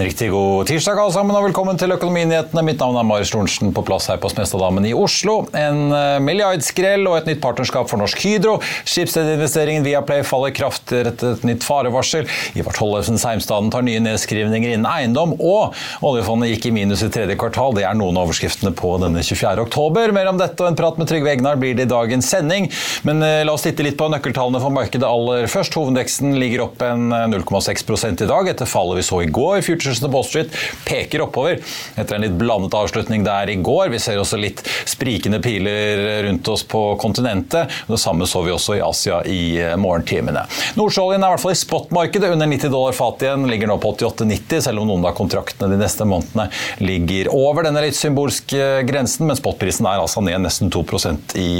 En riktig god tirsdag alle sammen, og velkommen til Økonominyhetene. Mitt navn er Marius Lorentzen, på plass her på Smestadammen i Oslo. En eh, milliardskrell og et nytt partnerskap for Norsk Hydro. Skipsstedinvesteringen Viaplay faller kraftig etter et nytt farevarsel. Ivar Tollefsen Seimstaden tar nye nedskrivninger innen eiendom. Og oljefondet gikk i minus i tredje kvartal. Det er noen av overskriftene på denne 24. oktober. Mer om dette og en prat med Trygve Egnar blir det i dagens sending. Men eh, la oss titte litt på nøkkeltallene for markedet aller først. Hovedveksten ligger opp en 0,6 eh, i dag etter fallet vi så i går. Futuresene på Wall Street peker oppover etter en litt blandet avslutning der i går. Vi ser også litt sprikende piler rundt oss på kontinentet. Det samme så vi også i Asia i eh, morgentimene. Nordsjøoljen er i hvert fall i spotmarkedet under 90 dollar fatet igjen. Ligger nå på 88,90, selv om noen av kontraktene de neste månedene ligger over denne litt symbolske grensen, men spotprisen er altså ned nesten 2% i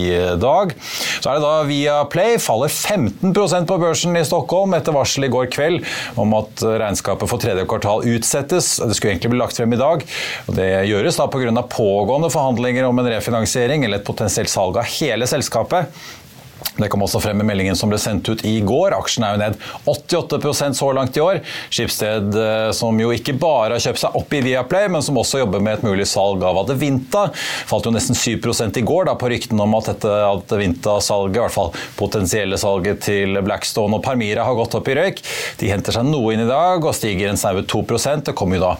dag. Så er det da via Play faller 15% på børsen i Stockholm etter varsel i går kveld om at regnskapet for tredje kvartal utsettes. Det skulle egentlig bli lagt frem i dag. og Det gjøres da pga. pågående forhandlinger om en refinansiering eller et potensielt salg av hele selskapet. Det kom også frem i meldingen som ble sendt ut i går. Aksjen er jo ned 88% så langt i år. Skipsted eh, som jo ikke bare har kjøpt seg opp i Viaplay, men som også jobber med et mulig salg av Adevinta. Falt jo nesten 7 i går da, på ryktene om at dette Adevinta-salget, i hvert fall potensielle salget til Blackstone og Parmira, har gått opp i røyk. De henter seg noe inn i dag og stiger en snaue 2% Det kommer jo da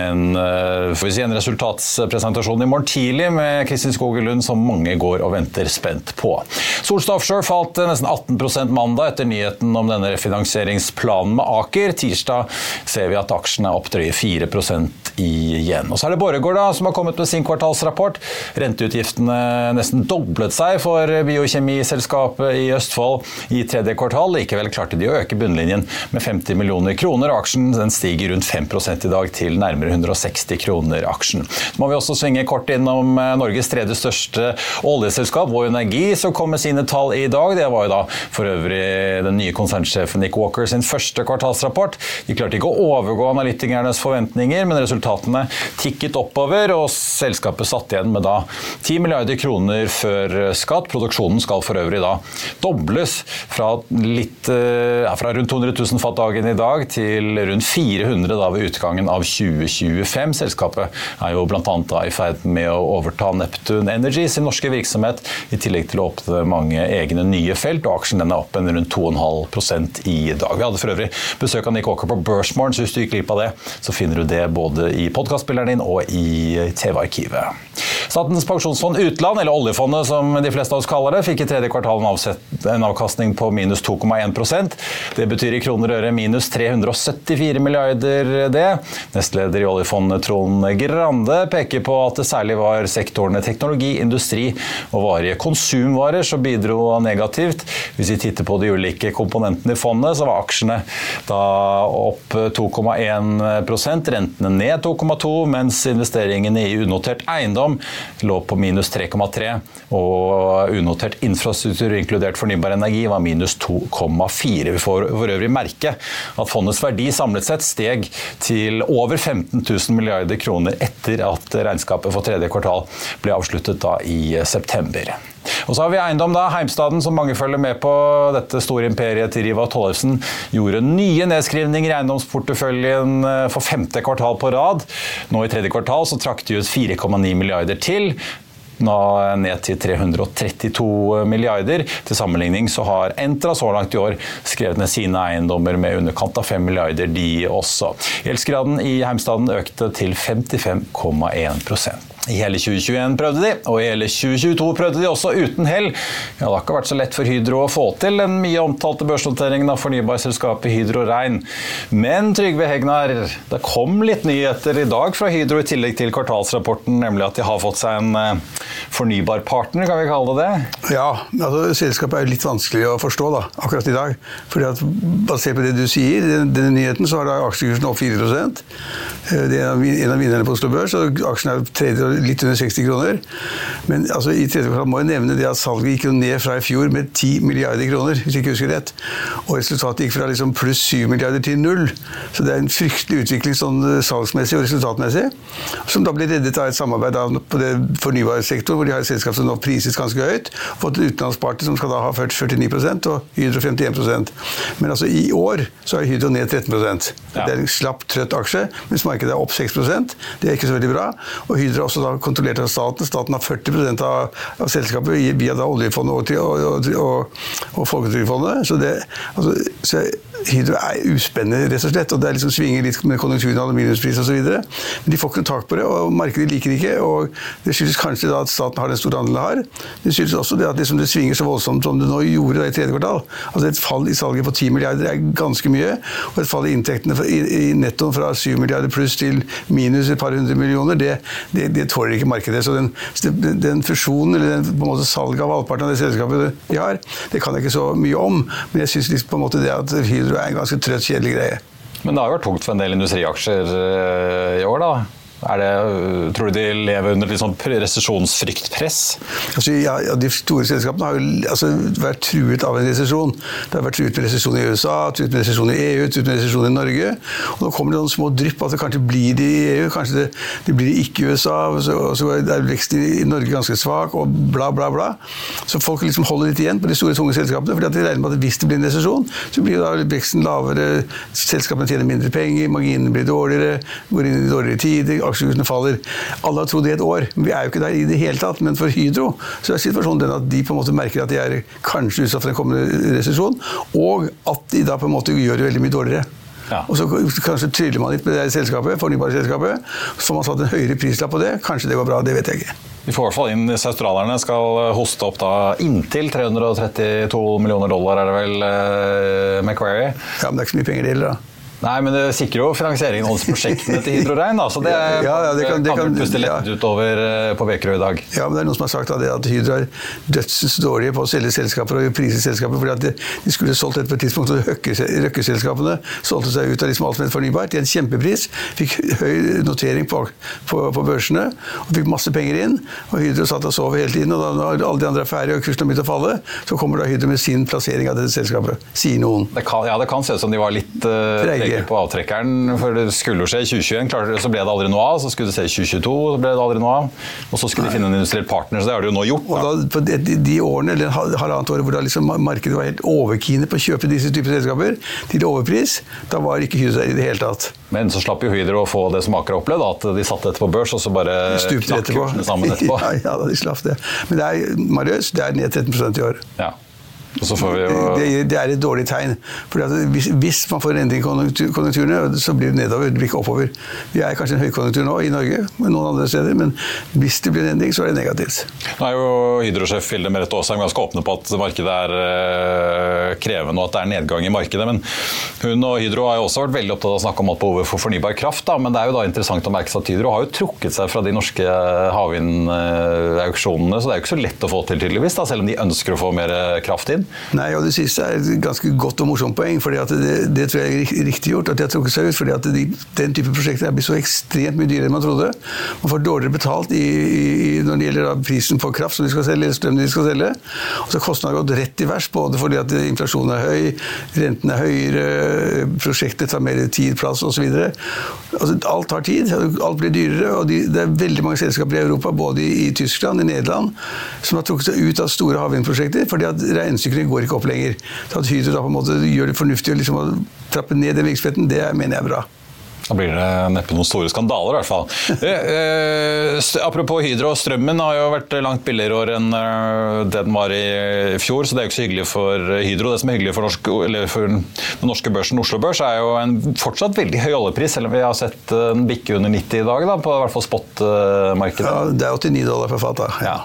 en, eh, si, en resultatspresentasjon i morgen tidlig med Kristin Skogelund, som mange går og venter spent på. Solstad Offshore falt nesten 18% mandag etter nyheten om denne refinansieringsplanen med Aker. Tirsdag ser vi at aksjene er opp drøye 4% igjen. Og så er det Borregaard som har kommet med sin kvartalsrapport. Renteutgiftene nesten doblet seg for biokjemiselskapet i Østfold i tredje kvartal. Likevel klarte de å øke bunnlinjen med 50 millioner kroner. Aksjen den stiger rundt 5 i dag til nærmere 160 kroner aksjen. Så må vi også svinge kort innom eh, Norges tredje største oljeselskap, Vår Energi, som kom med sine tall i dag. Det var jo da for øvrig den nye konsernsjefen Nick Walker sin første kvartalsrapport. De klarte ikke å overgå analytikernes forventninger, men resultatene tikket oppover, og selskapet satt igjen med da 10 milliarder kroner før skatt. Produksjonen skal for øvrig da dobles fra, litt, eh, fra rundt 200 000 fat dagen i dag til rundt 400 da ved utgangen av 2025. Selskapet er jo bl.a. i ferd med å overta Neptune Energy sin norske virksomhet, i tillegg til å åpne mange egne nye felt, og aksjen den er opp en rundt 2,5 i dag. Vi hadde for øvrig besøk av Nick Walker på Børsmorgen, så hvis du gikk glipp av det, så finner du det både i podkastspilleren din og i TV-arkivet. Statens pensjonsfond utland, eller oljefondet som de fleste av oss kaller det, fikk i tredje kvartal en avkastning på minus 2,1% Det betyr i kroner og øre minus 374 milliarder, det. Nestleder i oljefondet Trond Grande peker på at det særlig var sektorene teknologi, industri og varige konsumvarer som bidro negativt. Hvis vi titter på de ulike komponentene i fondet, så var aksjene da opp 2,1% rentene ned 2,2 mens investeringene i unotert eiendom lå på minus 3,3. Og unotert infrastruktur, inkludert fornybar energi, var minus 2,4. Vi får for øvrig merke at fondets verdi samlet sett steg til over 15 000 milliarder kroner etter at regnskapet for tredje kvartal ble avsluttet i september. Og så har vi eiendom, da. Heimstaden, som mange følger med på. Dette store imperiet til Riva Tollefsen gjorde nye nedskrivninger i eiendomsporteføljen eh, for femte kvartal på rad. Nå i tredje kvartal så trakk de ut 4,9 milliarder til nå ned til 332 milliarder. Til sammenligning så har Entra så langt i år skrevet ned sine eiendommer med underkant av 5 milliarder, de også. Gjeldsgraden i Heimstaden økte til 55,1 i hele 2021 prøvde de, og i hele 2022 prøvde de også uten hell. Ja, det har ikke vært så lett for Hydro å få til den mye omtalte børsnoteringen av fornybarselskapet Hydro Rein. Men Trygve Hegnar, det kom litt nyheter i dag fra Hydro i tillegg til kvartalsrapporten, nemlig at de har fått seg en eh, fornybarpartner, kan vi kalle det det? Ja, altså selskapet er litt vanskelig å forstå da, akkurat i dag. Fordi at Basert på det du sier, denne nyheten, så har da aksjekursen opp 4 Det er en av vinnerne på Oslo Børs, og aksjen er tredje litt under 60 kroner. Men altså, i tredje kvartal må jeg nevne det at salget gikk jo ned fra i fjor med 10 milliarder kroner, hvis jeg ikke husker rett. Og resultatet gikk fra liksom pluss 7 milliarder til null. Så det er en fryktelig utvikling sånn eh, salgsmessig og resultatmessig. Som da blir reddet av et samarbeid på det fornybarsektoren, hvor de har et selskap som nå prises ganske høyt. Fått en utenlandspartner som skal da ha 49% og Hydro 51% Men altså i år så er Hydro ned 13 ja. Det er en slapp, trøtt aksje, mens markedet er opp 6% Det er ikke så veldig bra. Og Hydro er også da kontrollert av staten. Staten har 40 av, av selskapet via da oljefondet og, og, og, og Folketrygdfondet. Så, det, altså, så Hydro er uspennende, rett og slett. og Det liksom svinger litt med konjunkturen, aluminiumspris osv. Men de får ikke noe tak på det, og markedet liker ikke. og Det skyldes kanskje da at staten har den store andelen har. Det skyldes også det at liksom det svinger så voldsomt som det nå gjorde da i tredje kvartal. Altså Et fall i salget på 10 milliarder er ganske mye. Og et fall i inntektene i, i nettoen fra 7 milliarder pluss til minus et par hundre millioner, det, det, det tåler ikke markedet. Så den, den fusjonen, eller den, på en måte salget av halvparten av det selskapet de har, det kan jeg ikke så mye om. Men jeg syns liksom det at Hydro er en ganske trøtt, kjedelig greie. Men det har jo vært tungt for en del industriaksjer eh, i år, da? Det, tror du de lever under litt sånn resesjonsfryktpress? Altså, ja, de store selskapene har jo altså, vært truet av en resesjon. Det har vært truet med resesjon i USA, truet med resesjon i EU, truet med resesjon i Norge. Og nå kommer det noen små drypp det kanskje blir de i EU, kanskje det, de blir det ikke i USA. Så, og så er veksten i Norge ganske svak, og bla, bla, bla. Så folk liksom holder litt igjen på de store, tunge selskapene. fordi at de regner med at hvis det blir en resesjon, så blir da veksten lavere, selskapene tjener mindre penger, marginene blir dårligere, går inn i dårligere tider aksjekursene faller. Alle har trodd i et år. Vi er jo ikke der i det hele tatt. Men for Hydro så er situasjonen den at de på en måte merker at de er kanskje utsatt for en kommende resesjon, og at de da på en måte gjør det veldig mye dårligere. Ja. Og så kanskje tryller man litt med det selskapet, fornybare selskapet. Så får man satt en høyere prislapp på det. Kanskje det går bra, det vet jeg ikke. Vi får i hvert fall inn disse australierne skal hoste opp da inntil 332 millioner dollar, er det vel, eh, Macquarie? Ja, men det er ikke så mye penger det gjelder, da. Nei, men det sikrer jo finansieringen av prosjektene til Hydro Rein. Så det, ja, ja, det kan, det kan, puste lettet ja. utover eh, på Vekerø i dag. Ja, men det er noen som har sagt at, at Hydro er dødsens dårlige på å selge selskaper og prise selskaper. fordi at de, de skulle solgt dette på et tidspunkt, og Røkke-selskapene solgte seg ut av liksom alt som het fornybart til en kjempepris. Fikk høy notering på, på, på, børsene og fikk masse penger inn. og Hydro satt og sov hele tiden. og da Når alle de andre er ferdige og kursen har begynt å falle, så kommer da Hydro med sin plassering av dette selskapet. Sier noen. Det kan, ja, det kan se ut som de var litt uh, på avtrekkeren. For det skulle jo skje i 2021, så ble det aldri noe av. Så skulle det skje i 2022, så ble det aldri noe av. Og så skulle Nei. de finne en industriell partner, så det har de jo nå gjort. Da. Da, de, de, årene, eller halvannet året hvor liksom markedet var helt overkine på å kjøpe disse typer selskaper til overpris, da var ikke Hydro der i det hele tatt. Men så slapp jo Hydro å få det som Aker har opplevd, at de satte dette på børs, og så bare knakk kursene sammen etterpå. ja, ja, de slapp det. Men det er, Marius, det er ned 13 i år. Ja. Det, det, er et dårlig tegn. For hvis, hvis, man får en endring i konjunkturene, så blir det nedover, det blir ikke oppover. Vi er kanskje en høykonjunktur nå i Norge, men noen andre steder, men hvis det blir en endring, så er det negativt. Nå er jo Hydro-sjef Hilde Merete Aasheim ganske åpne på at markedet er øh, krevende og at det er nedgang i markedet. Men hun og Hydro har jo også vært veldig opptatt av å snakke om at behovet for fornybar kraft. Da. Men det er jo da interessant å merke seg at Hydro har jo trukket seg fra de norske havvindauksjonene, så det er jo ikke så lett å få til, tydeligvis, da, selv om de ønsker å få mer kraft inn. Nei, og Det siste er et ganske godt og morsomt poeng. fordi det, det, tror jeg er riktig gjort. at de har trukket seg ut, fordi at de, Den type prosjekter er blitt så ekstremt mye dyrere enn man trodde. Man får dårligere betalt i, i, når det gjelder prisen på kraft som de skal selge, eller strøm de skal selge. Og så har gått rett i vers, både fordi at inflasjonen er høy, renten er høyere, prosjektet tar mer tid, plass osv. Altså, alt tar tid, alt blir dyrere. og de, Det er veldig mange selskaper i Europa, både i, i Tyskland i Nederland, som har trukket seg ut av store havvindprosjekter fordi at regnestykkene går ikke opp lenger. Så at Hydro da på en måte gjør det fornuftig liksom, å trappe ned den virksomheten, det mener jeg er bra. Da blir det neppe noen store skandaler, i hvert fall. Eh, apropos Hydro, strømmen har jo vært langt billigere år enn eh, det den var i fjor, så det er jo ikke så hyggelig for Hydro. Det som er hyggelig for, norsk, for den norske børsen, Oslo Børs, er jo en fortsatt veldig høy oljepris, selv om vi har sett den bikke under 90 i dag, da, på i hvert fall spot-markedet. Ja, det er 89 dollar for fat. da. Ja.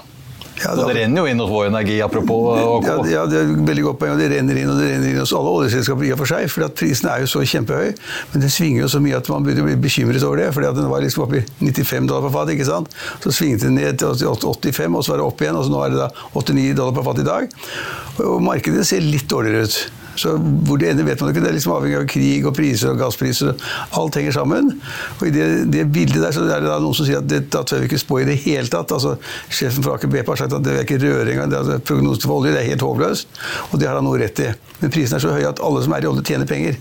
Ja, det, det renner jo inn hos Vår Energi, apropos OK. Ja, ja, det er veldig godt poeng. Det renner inn og det renner inn hos alle oljeselskaper i og for seg. for Prisen er jo så kjempehøy, men det svinger jo så mye at man begynner å bli bekymret over det. fordi Den var liksom oppe i 95 dollar per fat. ikke sant? Så svingte den ned til 85, og så var det opp igjen. og så Nå er det da 89 dollar per fat i dag. Og Markedet ser litt dårligere ut. Så hvor det ender, vet man ikke. Det er liksom avhengig av krig og priser og gasspriser. Alt henger sammen. Og i det, det bildet der så er det da noen som sier at det, da tør vi ikke spå i det hele tatt. Altså, sjefen for Aker BP har sagt at det er ikke røre engang. Altså, Prognosen for olje det er helt håpløst. Og det har han noe rett i. Men prisen er så høy at alle som er i olje, tjener penger.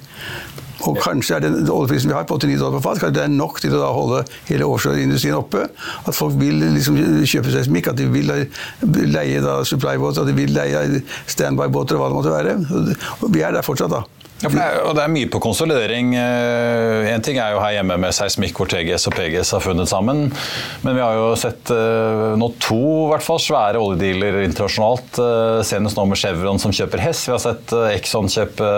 Og kanskje er den oljeprisen vi har på 89 dollar på fat, kanskje det er nok til å holde hele offshoreindustrien oppe. At folk vil liksom kjøpe seismikk, at de vil leie supply-båter, at de vil leie standby-båter og hva det måtte være. Og vi er der fortsatt, da. Ja, det er, og det er mye på konsolidering. En eh, ting er jo her hjemme med seismikk hvor TGS og PGS har funnet sammen. Men vi har jo sett eh, nå to hvert fall, svære oljedealer internasjonalt. Eh, senest nå med Chevron som kjøper Hess. Vi har sett Exxon kjøpe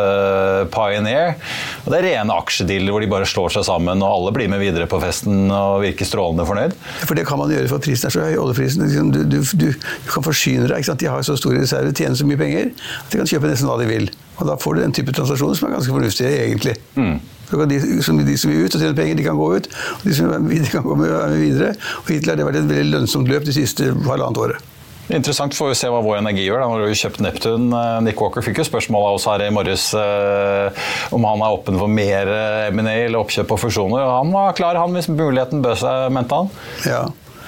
Pioneer. Og det er rene aksjedealer hvor de bare slår seg sammen og alle blir med videre på festen og virker strålende fornøyd. For det kan man gjøre for prisen er så høy. Oljeprisen, liksom, du, du, du, kan forsyne deg. De har så store reserver, tjener så mye penger at de kan kjøpe nesten hva de vil. Og da får du den type transaksjoner som er ganske fornuftige, egentlig. Mm. De som, de, som vil ut og tjene penger, de kan gå ut. Og de som vil, de kan gå med, videre. Og hittil har det vært et veldig lønnsomt løp de siste halvannet året. Interessant får vi se hva Vår Energi gjør. Da Når jo kjøpt Neptun. Eh, Nick Walker fikk jo spørsmål av oss her i morges eh, om han er åpen for mer eh, M&A eller oppkjøp og fusjoner. Han var klar, han, hvis muligheten bød seg, mente han. Ja.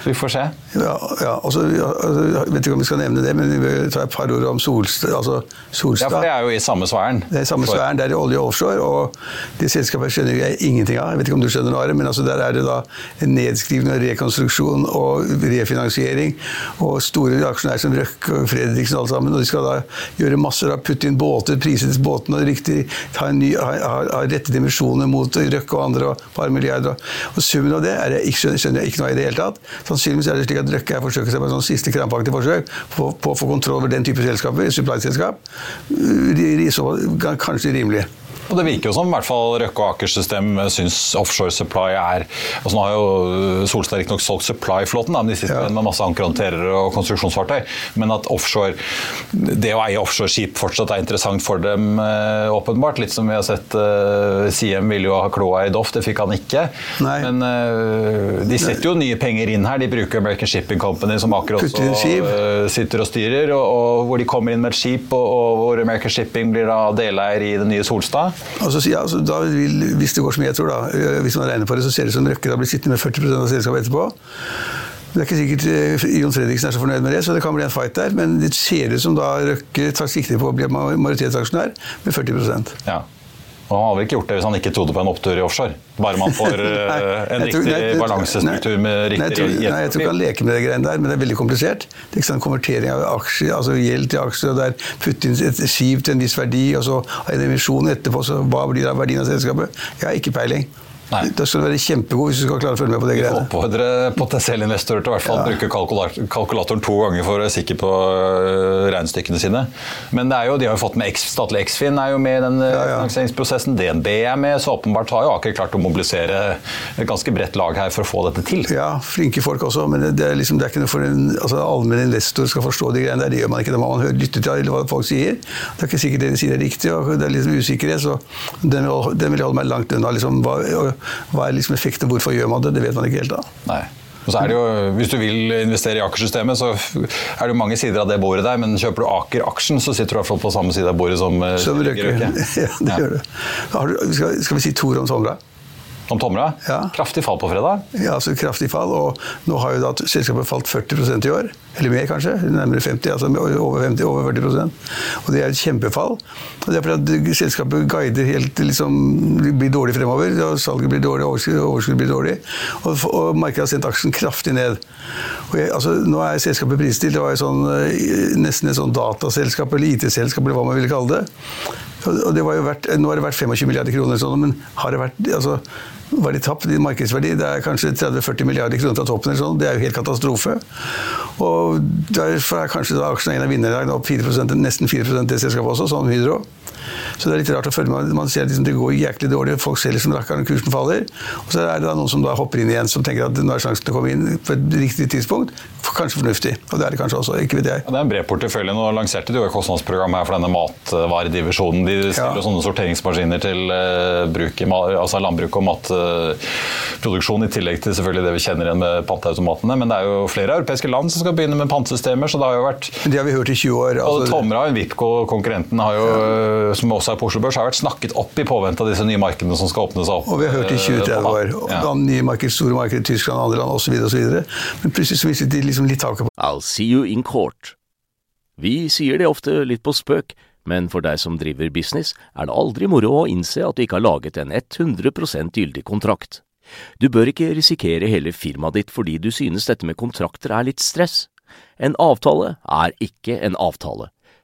Vi får se. Ja, ja også, altså, jeg vet ikke om vi skal nevne det, men vi vil ta et par ord om Solstad. Altså Solstad. Ja, for det er jo i samme sfæren. Det er i samme sfæren, det er i olje og offshore. Og det selskapet skjønner jeg ingenting av. Jeg vet ikke om du skjønner noe av det, men altså der er det da en nedskrivning og rekonstruksjon og refinansiering. Og store aksjonærer som Røkke og Fredriksen og alle sammen. Og de skal da gjøre masser av putte inn båter, prise disse båtene riktig ha, en ny, ha, ha, ha rette dimensjoner mot Røkke og andre og et par milliarder. Og summen av det er jeg, skjønner jeg ikke noe i det hele tatt. Sannsynligvis er det slik at Røkke forsøker seg på et sånn siste krampaktig forsøk på, på, å få kontroll over den type selskaper, supply-selskap. Kanskje rimelig. Og Det virker jo som i hvert fall Røkke og Akers system syns offshore supply er altså Nå har jo Solstad riktignok solgt supply-flåten, men de sitter ja. med masse ankerhåndterere og konstruksjonsfartøy. Men at offshore, det å eie offshoreskip fortsatt er interessant for dem, eh, åpenbart. Litt som vi har sett Siem ville jo ha kloa i Doff, det fikk han ikke. Nei. Men de setter jo nye penger inn her. De bruker American Shipping Company, som Aker også sitter og styrer, og, og, hvor de kommer inn med et skip, og, og hvor American Shipping blir da deleier i det nye Solstad. Altså, ja, altså, vil, hvis det går som jeg tror, da, øh, hvis man regner på det, så ser det ut som Røkke da blir sittende med 40% av selskapet etterpå. Det er ikke sikkert øh, Jon Fredriksen er så fornøyd med det, så det kan bli en fight der. Men det ser ut som da Røkke tar sikte på å bli majoritetsaksjonær med 40 ja. Og han hadde ikke gjort det hvis han ikke trodde på en opptur i offshore? Bare man får nei, øh, en riktig nei, balansestruktur med riktig nei, jeg, tror, nei, jeg tror ikke han leker med det greiene der, men det er veldig komplisert. Det er ikke sånn konvertering av aksjer, altså gjeld til aksjer, og der putte inn et skip til en viss verdi, og så en emisjon etterpå, så hva blir det av verdien av selskapet? Jeg har ikke peiling. Nei. Da skal du være kjempegod hvis du skal klare å følge med på det greiene. Oppfordre potensielle investorer til å hvert fall ja. bruke kalkulator, kalkulatoren to ganger for å være sikker på uh, regnestykkene sine. Men jo, de har jo fått med X, statlig Eksfin er jo med i den uh, ja, finansieringsprosessen. DNB er med, så åpenbart har jo Aker klart å mobilisere et ganske bredt lag her for å få dette til. Ja, flinke folk også, men det, er, liksom, det er ikke noe for en altså, allmenn investor skal forstå de greiene der. Det gjør man ikke. Da må man lytte til hva folk sier. Det er ikke sikkert det de sier er riktig, og det er litt usikkerhet, så den vil, den vil holde meg langt unna. Liksom, hva, hva er liksom effekten, hvorfor gjør man det? Det vet man ikke helt da. Nei. Og så er det jo, Hvis du vil investere i Aker-systemet, så er det jo mange sider av det bordet der. Men kjøper du Aker-aksjen, så sitter du i hvert fall på samme side av bordet som, eh, som Røkke. Ja, det ja. gjør du. Skal, skal, vi si to ord om Tomra? Om Tomra. Ja. Kraftig fall på fredag? Ja, altså kraftig fall. Og nå har jo da selskapet falt 40% i år. Eller mer, kanskje. Nærmere 50, altså over, 50, over 40% Og det er et kjempefall. Og det er fordi at selskapet guider helt liksom, blir dårlig fremover. Salget blir dårlig, overskuddet blir dårlig. Og, og markedet har sendt aksjen kraftig ned. Jeg, altså, nå er selskapet prisstilt. Det var jo sånn, eh, nesten et sånn dataselskap eller IT-selskap, eller hva man ville kalle det. Og det var jo verdt, nå har det vært 25 milliarder kroner, sånn, men har det vært altså, var de tapt i markedsverdi. Det er kanskje 30-40 milliarder kroner fra toppen. eller sånn. Det er jo helt katastrofe. Og Derfor er kanskje da aksjen en av vinnerne opp 4%, nesten 4% det selskapet også, som Hydro. Så det er litt rart å følge med. Man ser liksom det går jæklig dårlig, folk ser liksom rakkeren, kursen faller. Og så er det da noen som da hopper inn igjen, som tenker at nå er sjansen til å komme inn på et riktig tidspunkt. kanskje fornuftig. Og det er det kanskje også, ikke vet jeg. Det er en bred portefølje. Nå lanserte du jo et kostnadsprogram her for denne matvaredivisjonen. De stiller ja. sånne sorteringsmaskiner til uh, bruk altså landbruk og matproduksjon, i tillegg til selvfølgelig det vi kjenner igjen med panteautomatene. Men det er jo flere europeiske land som skal begynne med pantesystemer, så det har jo vært Det har vi hørt i 20 år. Altså, og Tomra, Vipco, konkurrenten, har jo, ja. Som også er på Oslo Børs, har vært snakket opp i påvente av disse nye markedene som skal åpne seg opp. Og vi har hørt i 20-30 år. Ja. Nye marked, store markeder, Tyskland, andre land osv. Men plutselig så mistet de liksom litt taket på I'll see you in court. Vi sier det ofte litt på spøk, men for deg som driver business, er det aldri moro å innse at du ikke har laget en 100% gyldig kontrakt. Du bør ikke risikere hele firmaet ditt fordi du synes dette med kontrakter er litt stress. En avtale er ikke en avtale.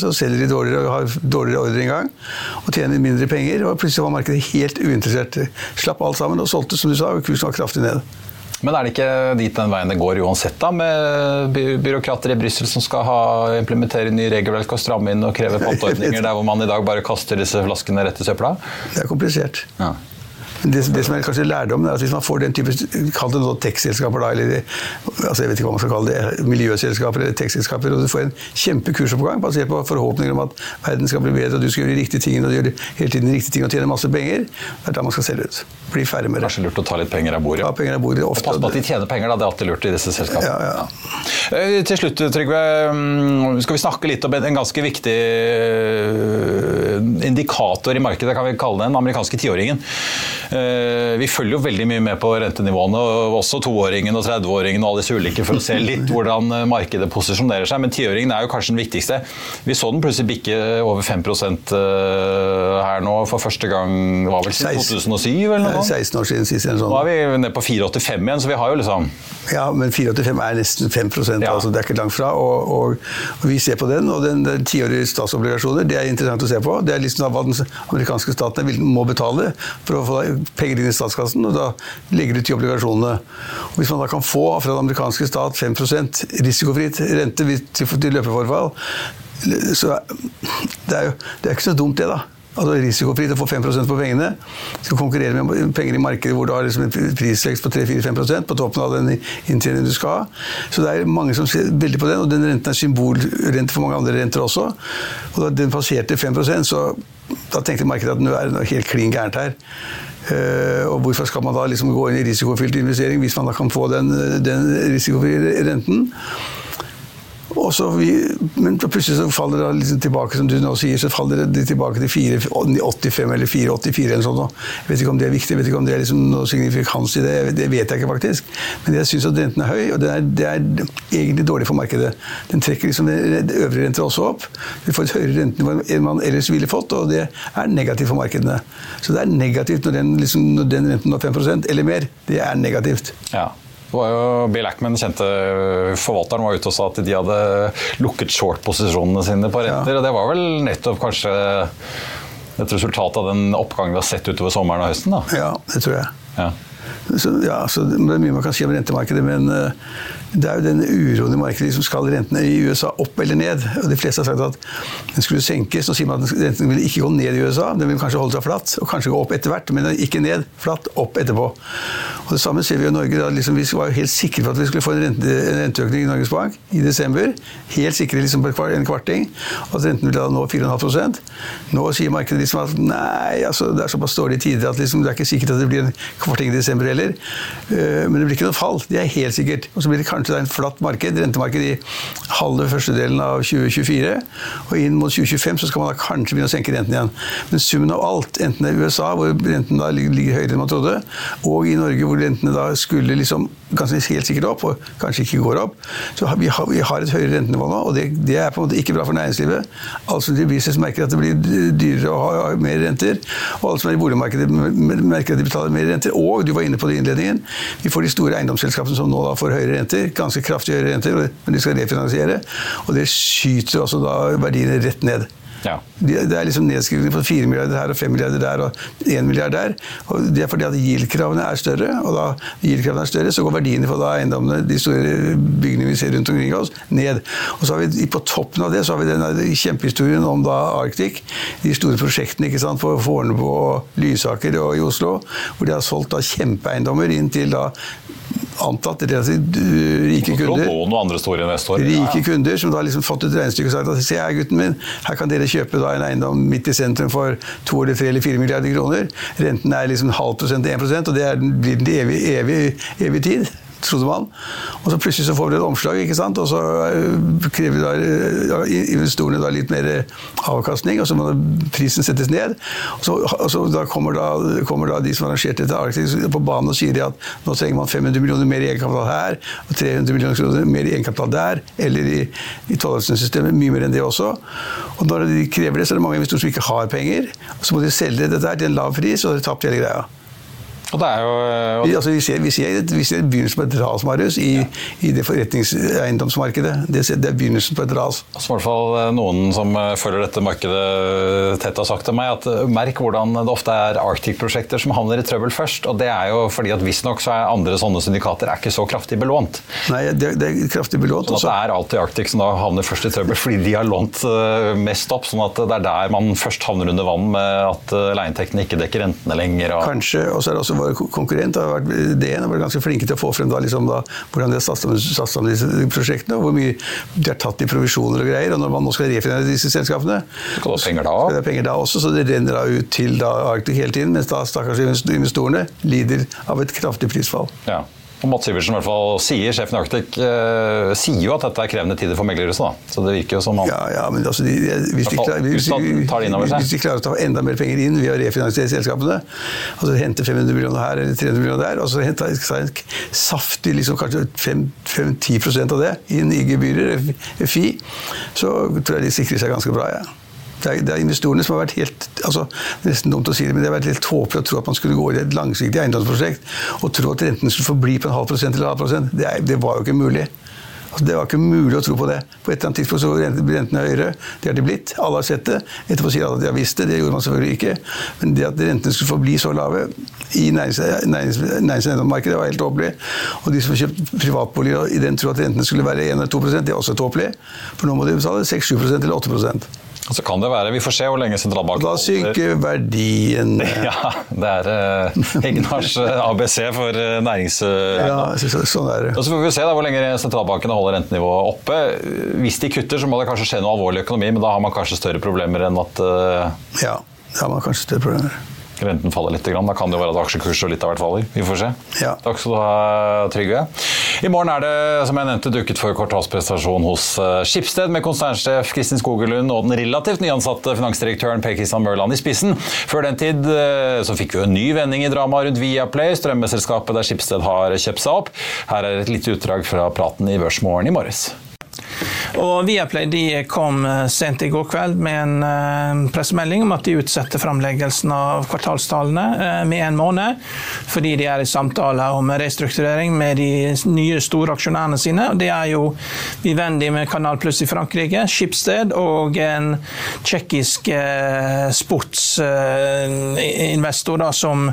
Så selger de dårligere og har dårligere ordreinngang og tjener mindre penger. Og plutselig var markedet helt uinteressert. Slapp alt sammen og solgte, som du sa, og kursen var kraftig ned. Men er det ikke dit den veien det går uansett, da, med by byråkrater i Brussel som skal ha, implementere nye regelverk og stramme inn og kreve panteordninger der hvor man i dag bare kaster disse flaskene rett i søpla? Det er komplisert. Ja. Det, det, som er kanskje lærdommen, er at hvis man får den type Kall det tekstselskaper, da, eller altså jeg vet ikke hva man skal kalle det, miljøselskaper eller tekstselskaper, og du får en kjempekursoppgang basert på forhåpninger om at verden skal bli bedre, og du skal gjøre de riktige tingene og gjøre hele tiden de riktige tingene og tjene masse penger, det er da man skal selge ut. Bli ferdig med det. Kanskje lurt å ta litt penger av bordet? Ja, penger av bordet. Ofte. Og Pass på at de tjener penger, da. Det er alltid lurt i disse selskapene. Ja, ja. Ja. Til slutt, Trygve, mm, skal vi snakke litt om en ganske viktig øh, indikator i markedet, kan vi kalle den, den amerikanske tiåringen. Eh, vi følger jo veldig mye med på rentenivåene, også toåringen og 30-åringen og alle disse ulike for å se litt hvordan eh, markedet posisjonerer seg. Men tiåringen er jo kanskje den viktigste. Vi så den plutselig bikke over 5 eh, her nå for første gang var vel 2007? eller noe? 16 år siden sist. Sånn. Nå er vi nede på 4,85 igjen, så vi har jo liksom Ja, men 4,85 er nesten 5 ja. altså det er ikke langt fra. Og, og, og vi ser på den, og den tiårige statsobligasjoner, det er interessant å se på. Det er liksom hva den amerikanske staten må betale for å få penger inn i statskassen, og da legger du til obligasjonene. Og hvis man da kan få fra den amerikanske stat 5% risikofritt rente til løpeforfall, så det er jo det er ikke så dumt, det, da. Altså Risikofritt å få 5% på pengene. Skal konkurrere med penger i markedet hvor du har liksom en prisvekst på 3-4-5% på toppen av den inntjeningen du skal ha. Så det er mange som ser veldig på den, og den renten er symbolrente for mange andre renter også. Og da den passerte 5% så da tenkte markedet at nå er det noe helt klin gærent her. Uh, og hvorfor skal man da liksom gå inn i risikofylt investering hvis man da kan få den, den risikofrie renten? Vi, men plutselig så faller det liksom tilbake som du nå sier, så faller det tilbake til 4,85 eller 4,84 eller sånt. Jeg vet ikke om det er viktig, jeg vet ikke om det er liksom noe signifikans i det, det vet jeg ikke faktisk. Men jeg syns at renten er høy, og det er, det er, egentlig dårlig for markedet. Den trekker liksom det øvrige renter også opp. Vi får et høyere rentenivå enn man ellers ville fått, og det er negativt for markedene. Så det er negativt når den, liksom, når den renten når 5% eller mer. Det er negativt. Ja. Var jo Bill Ackman, kjente forvalteren, var ute og sa at de hadde lukket short-posisjonene sine på renter. Ja. og Det var vel nettopp kanskje et resultat av den oppgangen vi har sett utover sommeren og høsten? da? Ja, det tror jeg. Ja. Så, ja, så det er mye man kan si om rentemarkedet, men uh, det er jo den uroen i markedet. Liksom skal rentene i USA opp eller ned? Og De fleste har sagt at den skulle senkes. Nå sier man at renten vil ikke gå ned i USA. Den vil kanskje holde seg flatt, og kanskje gå opp etter hvert, men ikke ned. Flatt, opp etterpå. Og Det samme ser vi i Norge. Liksom, vi var jo helt sikre på at vi skulle få en, rente, en renteøkning i Norges Bank i desember. Helt sikre liksom, på en kvarting. At renten ville da nå 4,5% Nå sier markedet liksom at nei, altså, det er såpass dårlige tider at liksom, det er ikke sikkert at det blir en kvarting i desember heller. Uh, men det blir ikke noe fall. Det er helt sikkert. Og så blir det kanskje kanskje det er en flatt marked, rentemarked i halve første delen av 2024. Og inn mot 2025 så skal man da kanskje begynne å senke renten igjen. Men summen av alt, enten det er USA, hvor renten da ligger høyere enn man trodde, og i Norge, hvor rentene da skulle liksom ganske helt sikkert opp, og kanskje ikke går opp, så vi har, vi har et høyere rentenivå nå, og det, det, er på en måte ikke bra for næringslivet. Alle som driver business merker at det blir dyrere å ha mer renter, og alle som er i boligmarkedet merker at de betaler mer renter. Og du var inne på det i innledningen, vi får de store eiendomsselskapene som nå da får høyere renter, ganske kraftig høyere renter, men de skal refinansiere, og det skyter altså da verdiene rett ned. Ja. Det er liksom nedskrivning på 4 milliarder her og 5 milliarder der og 1 milliard der. Og det er fordi at GIL-kravene er større, og da GIL-kravene er større, så går verdiene for da eiendommene, de store bygningene vi ser rundt omkring oss, ned. Og så har vi på toppen av det så har vi den kjempehistorien om da Arctic, de store prosjektene ikke sant, på Fornebu og Lysaker og i Oslo, hvor de har solgt da kjempeeiendommer inn til da antatt relativt rike kunder. Rike kunder som da har liksom fått et regnestykke og sagt at se her, gutten min, her kan dere kjøpe en eiendom midt i sentrum for to eller tre eller fire milliarder kroner. Renten er liksom halv prosent til 1 og det blir den til evig, evig, evig tid trodde man. Og så plutselig så får vi et omslag, ikke sant? og så eh, krever da, investorene da litt mer avkastning, og så må prisen settes ned. Og så, og så da kommer, da, kommer da de som arrangerte dette Arctic på banen og sier de at nå trenger man 500 millioner mer i egenkapital her, og 300 millioner kroner mer i egenkapital der, eller i, i tollavgiftssystemet, mye mer enn det også. Og når de krever det, så er det mange investorer som ikke har penger. og Så må de selge dette her til en lav pris, og de har tapt hele greia. Og det er jo, og... Vi, altså, vi, ser, vi, ser, vi ser begynnelsen på et ras, Marius, i, ja. i det forretningseiendomsmarkedet. Det, det, er begynnelsen på et ras. Som I hvert fall eh, noen som eh, følger dette markedet tett, har sagt til meg at eh, merk hvordan det ofte er Arctic-prosjekter som havner i trøbbel først. Og det er jo fordi at visstnok så er andre sånne syndikater er ikke så kraftig belånt. Nei, det, det er kraftig belånt. Sånn at det er alltid Arctic som da havner først i trøbbel fordi de har lånt mest opp. Sånn at det er der man først havner under vann med at leieinntektene ikke dekker rentene lenger. Og... Kanskje, og så er det også vår konkurrent har vært DN har vært ganske flinke til å få frem da, liksom, da, hvordan de har satt sammen disse prosjektene, og hvor mye de har tatt i provisjoner og greier. og Når man nå skal refinere disse selskapene, skal det penger da? Skal det penger da også, så det renner da ut til da Arctic hele tiden, mens da stakkars investorene lider av et kraftig prisfall. Ja. Og Mats Iversen i hvert fall sier, sjefen i Arctic eh, sier jo at dette er krevende tider for meglerhuset. da. Så det virker jo som han... Ja, ja men altså, de, hvis, de klarer, hvis, hvis, de klarer å ta enda mer penger inn ved å refinansiere selskapene, altså hente 500 millioner her eller 300 millioner der, og så hente en saftig liksom, kanskje 5-10% av det inn i gebyrer, FI, så tror jeg de sikrer seg ganske bra. ja. Det er, det er, investorene som har vært helt altså, nesten dumt å si det, men det har vært helt tåpelig å tro at man skulle gå i et langsiktig eiendomsprosjekt og tro at renten skulle forbli på en halv prosent eller en halv prosent. Det, det var jo ikke mulig. Altså, det var ikke mulig å tro på det. På et eller annet tidspunkt så blir rentene høyere. Det har de blitt. Alle har sett det. Etterpå sier alle at de har visst det. Det gjorde man selvfølgelig ikke. Men det at rentene skulle forbli så lave i nærings- nærings- var helt tåpelig. Og de som har kjøpt privatboliger i den tro at rentene skulle være 1 eller 2 det er også tåpelig. For nå må de betale 6-7% eller 8 så kan det være. Vi får se hvor lenge sentralbanken Da synker verdien. Ja, det er uh, Egnars eh, ABC for uh, nærings... Ja, så, sånn er det. Og så får vi se da hvor lenge sentralbankene holder rentenivået oppe. Hvis de kutter, så må det kanskje skje noe alvorlig økonomi, men da har man kanskje større problemer enn at Ja, da har man kanskje større problemer renten faller litt. Da kan det jo være at aksjekurs og litt av hvert faller. Vi får se. Ja. Takk skal du ha, Trygve. I morgen er det som jeg nevnte, dukket for kvartalsprestasjon hos eh, Skipsted med konsernsjef Kristin Skogelund og den relativt nyansatte finansdirektøren Per Christian Mørland i spissen. Før den tid eh, så fikk vi en ny vending i dramaet rundt Viaplay, strømmeselskapet der Skipsted har kjøpt seg opp. Her er et lite utdrag fra praten i Børsmorgen i morges. Og Viaplay de kom eh, sent i går kveld med en uh, pressemelding om at de utsetter framleggelsen av kvartalstallene uh, med en måned, fordi de er i samtale om restrukturering med de nye store aksjonærene sine. og Det er jo Vivendi med Kanal Pluss i Frankrike, Schibsted og en tsjekkisk sportsinvestor da, som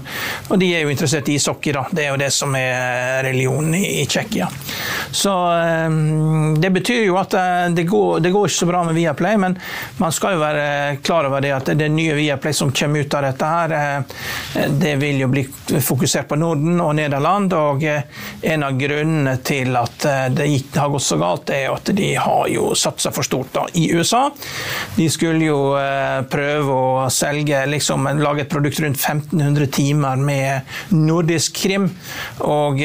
Og de er jo interessert i ishockey, da. Det er jo det som er religionen i Tsjekkia. Så det betyr jo at det går, det går, ikke så bra med Viaplay, men man skal jo være klar over det at det nye Viaplay som kommer ut av dette her, det vil jo bli fokusert på Norden og Nederland. Og en av grunnene til at det har gått så galt, er at de har jo satsa for stort da, i USA. De skulle jo prøve å selge, liksom lage et produkt rundt 1500 timer med nordisk krim. Og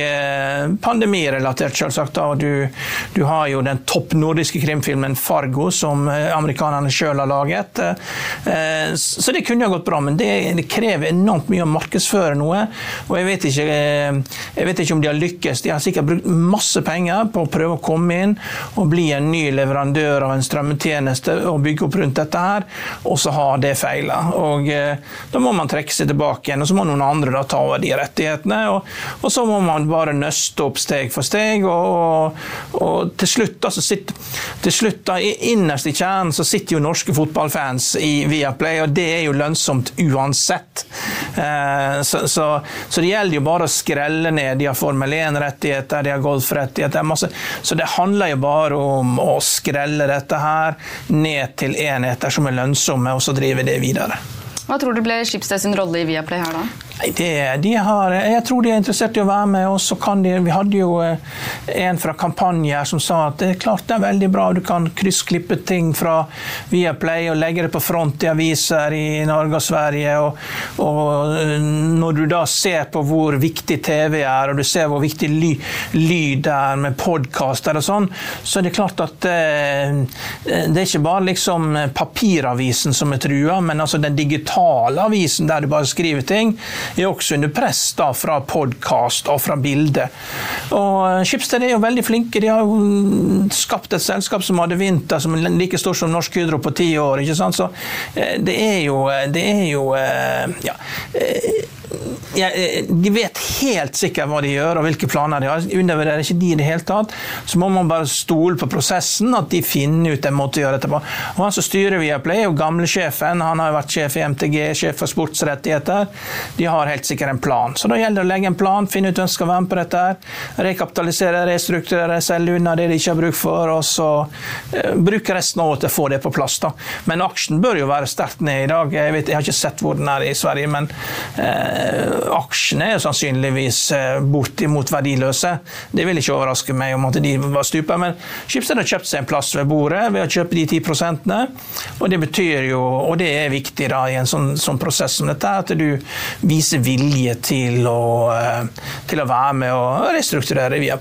pandemirelatert, selvsagt. da, du, du har jo den topp nordiske krimfilmen 'Fargo', som eh, amerikanerne sjøl har laget. Eh, så det kunne ha gått bra, men det, krever enormt mye å markedsføre noe. Og jeg vet, ikke, eh, jeg vet ikke om de har lykkes. De har sikkert brukt masse penger på å prøve å komme inn og bli en ny leverandør av en strømmetjeneste og bygge opp rundt dette her, og så har det feila. Og da må man trekke seg tilbake igjen, og så må noen andre da ta over de rettighetene. Og, og så må man bare nøste opp steg for steg. og, og til slutt, sitter, til slutt da, innerst i kjernen så sitter jo norske fotballfans i Viaplay, og det er jo lønnsomt uansett. Eh, så, så, så, det gjelder jo bare å skrelle ned. De har Formel 1-rettigheter, de har golfrettigheter. masse. Så det handler jo bare om å skrelle dette her ned til enheter som er lønnsomme, og så drive det videre. Hva tror du ble Schibsted sin rolle i Viaplay her, da? Det, de har, jeg tror de er interessert i å være med. og kan de, Vi hadde jo eh, en fra Kampanje som sa at det er klart det er veldig bra, du kan kryssklippe ting fra Viaplay og legge det på front i aviser i Norge og Sverige. Og, og eh, når du da ser på hvor viktig TV er, og du ser hvor viktig ly, lyd er med podkaster og sånn, så er det klart at eh, det er ikke bare liksom papiravisen som er trua, men altså den digitale avisen der du bare skriver ting er også under press da, fra podkast og fra bilde. Og Schibsted er jo veldig flinke. De har jo skapt et selskap som hadde vinter som er like stort som Norsk Hydro på ti år. ikke sant? Så eh, det er jo, det er jo eh, ja, eh, Eh, de vet helt sikkert hva de gjør og hvilke planer de har. Undervurderer ikke de i det hele tatt. Så må man bare stole på prosessen, at de finner ut en måte å gjøre dette på. Og Han som styrer Viaplay, er jo gamlesjefen. Han har jo vært sjef i MTG, sjef for sportsrettigheter. De har helt sikkert en plan. Så da gjelder det å legge en plan, finne ut hvem som skal være med på dette. Rekapitalisere, restrukturere, selge unna det de ikke har bruk for, og så uh, bruke resten av året til å få det på plass. da. Men aksjen bør jo være sterkt ned i dag. Jeg, vet, jeg har ikke sett hvor den er i Sverige, men uh, aksjene er sannsynligvis eh, bortimot verdiløse. Det vil ikke overraske meg om at de var stupa, men Schibsted har kjøpt seg en plass ved bordet ved å kjøpe de 10 prosentene. Og det betyr jo, og det er viktig da i en sånn, sånn prosess som dette, at du viser vilje til å, eh, til å være med og restrukturere via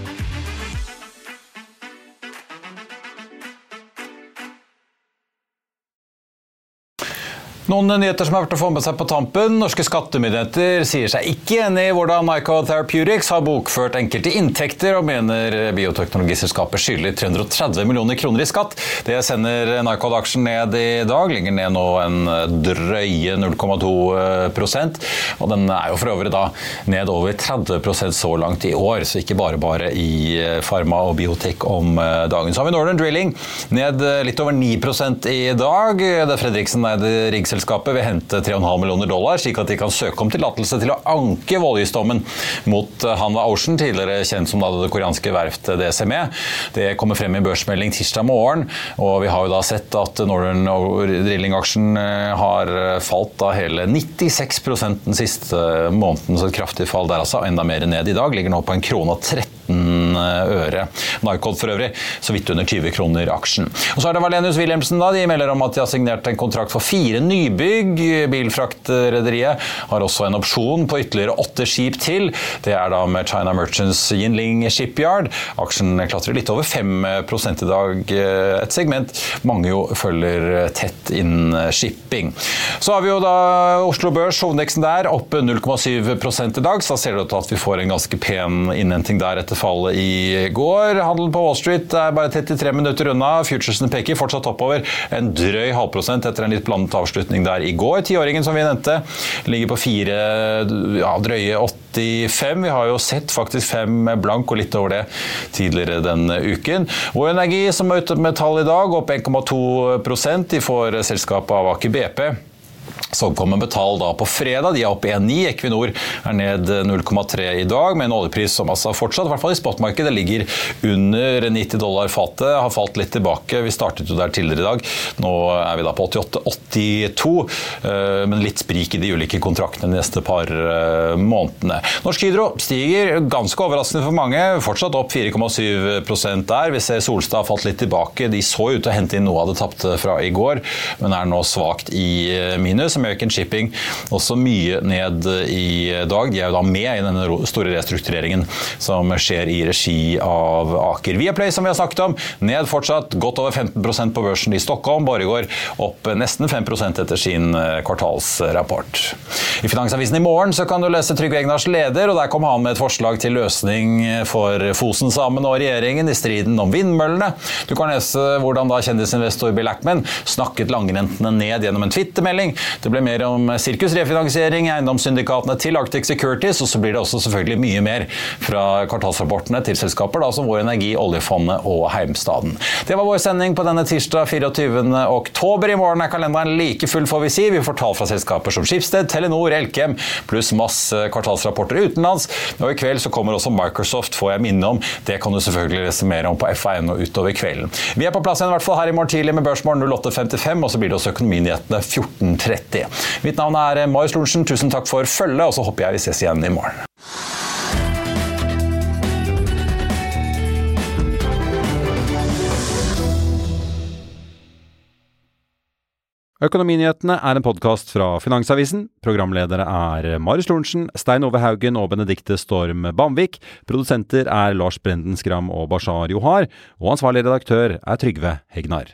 Noen nyheter som er verdt å få med seg på tampen. Norske skattemyndigheter sier seg ikke enig i hvordan Nyco Therapeutics har bokført enkelte inntekter, og mener bioteknologiselskapet skylder 330 millioner kroner i skatt. Det sender Nycod-aksjen ned i dag, ligger ned nå en drøye 0,2% og den er jo for øvrig da ned over 30% så langt i år, så ikke bare bare i farma og biotek om dagen. Så har vi Northern Drilling ned litt over 9% i dag. Det Fredriksen eide riggselskapet selskapet vil hente 3,5 millioner dollar, slik at de kan søke om tillatelse til å anke voldgiftsdommen mot eh, Hanwa Ocean, tidligere kjent som det koreanske verftet DCME. Det kommer frem i børsmelding tirsdag morgen, og vi har jo da sett at Northern Drilling-aksjen eh, har falt da hele 96 den siste måneden, så et kraftig fall der altså. Enda mer ned i dag, ligger nå på en krone og 13 øre. Nycod for øvrig så vidt under 20 kroner aksjen. Og så er det Valenius Wilhelmsen. da, De melder om at de har signert en kontrakt for fire nybygg. Bilfraktrederiet har også en opsjon på ytterligere åtte skip til. Det er da med China Merchants Yinling Shipyard. Aksjen klatrer litt over 5 i dag. Et segment mange jo følger tett inn shipping. Så har vi jo da Oslo Børs, hovedindeksen der, oppe 0,7 i dag. Så da ser det ut til at vi får en ganske pen innhenting der etter fallet i går. Handelen på Wall Street er bare 33 minutter unna. Futuresene peker fortsatt oppover en drøy halvprosent etter en litt blandet avslutning der i går. Tiåringen som vi nevnte, ligger på fire ja, drøye 85. Vi har jo sett faktisk fem blank og litt over det tidligere denne uken. Vår Energi som er ute med tall i dag, opp 1,2 De får selskapet av Aker BP. Så kommer betall da på fredag. De er opp 1,9. Equinor er ned 0,3 i dag, med en oljepris som altså fortsatt, i hvert fall i spotmarkedet, ligger under 90 dollar fatet. Har falt litt tilbake. Vi startet jo der tidligere i dag. Nå er vi da på 88,82, eh, men litt sprik i de ulike kontraktene de neste par eh, månedene. Norsk Hydro stiger, ganske overraskende for mange, fortsatt opp 4,7% der. Vi ser Solstad har falt litt tilbake. De så ut til å hente inn noe av det tapte fra i går, men er nå svakt i eh, minus. American Shipping også mye ned i dag. De er jo da med i denne store restruktureringen som skjer i regi av Aker. Viaplay, som vi har snakket om, ned fortsatt. Godt over 15% på børsen i Stockholm. Borregaard opp nesten 5% etter sin eh, kvartalsrapport. I Finansavisen i morgen så kan du lese Trygve Egnars leder, og der kom han med et forslag til løsning for Fosen-samene og regjeringen i striden om vindmøllene. Du kan lese hvordan da kjendisinvestor Bill Ackman snakket langrentene ned gjennom en twittermelding. Det ble mer om sirkusrefinansiering, eiendomssyndikatene til Arctic Securities, og så blir det også selvfølgelig mye mer fra kvartalsrapportene til selskaper da, som Vår Energi, Oljefondet og Heimstaden. Det var vår sending på denne tirsdag 24. oktober. I morgen er kalenderen like full, får vi si. Vi får tall fra selskaper som Skipsted, Telenor, Elkem, pluss masse kvartalsrapporter utenlands. Og i kveld så kommer også Microsoft, får jeg minne om. Det kan du selvfølgelig lese mer om på FA1 og utover kvelden. Vi er på plass igjen i hvert fall her i morgen tidlig med Børsmorgen 08.55, og så blir det også Økonominyhetene 14.30 det. Mitt navn er Marius Lorentzen. Tusen takk for følget, og så håper jeg vi ses igjen i morgen. Økonominyhetene er en podkast fra Finansavisen. Programledere er Marius Lorentzen, Stein Ove Haugen og Benedikte Storm Bamvik. Produsenter er Lars Brenden Skram og Bashar Johar. Og ansvarlig redaktør er Trygve Hegnar.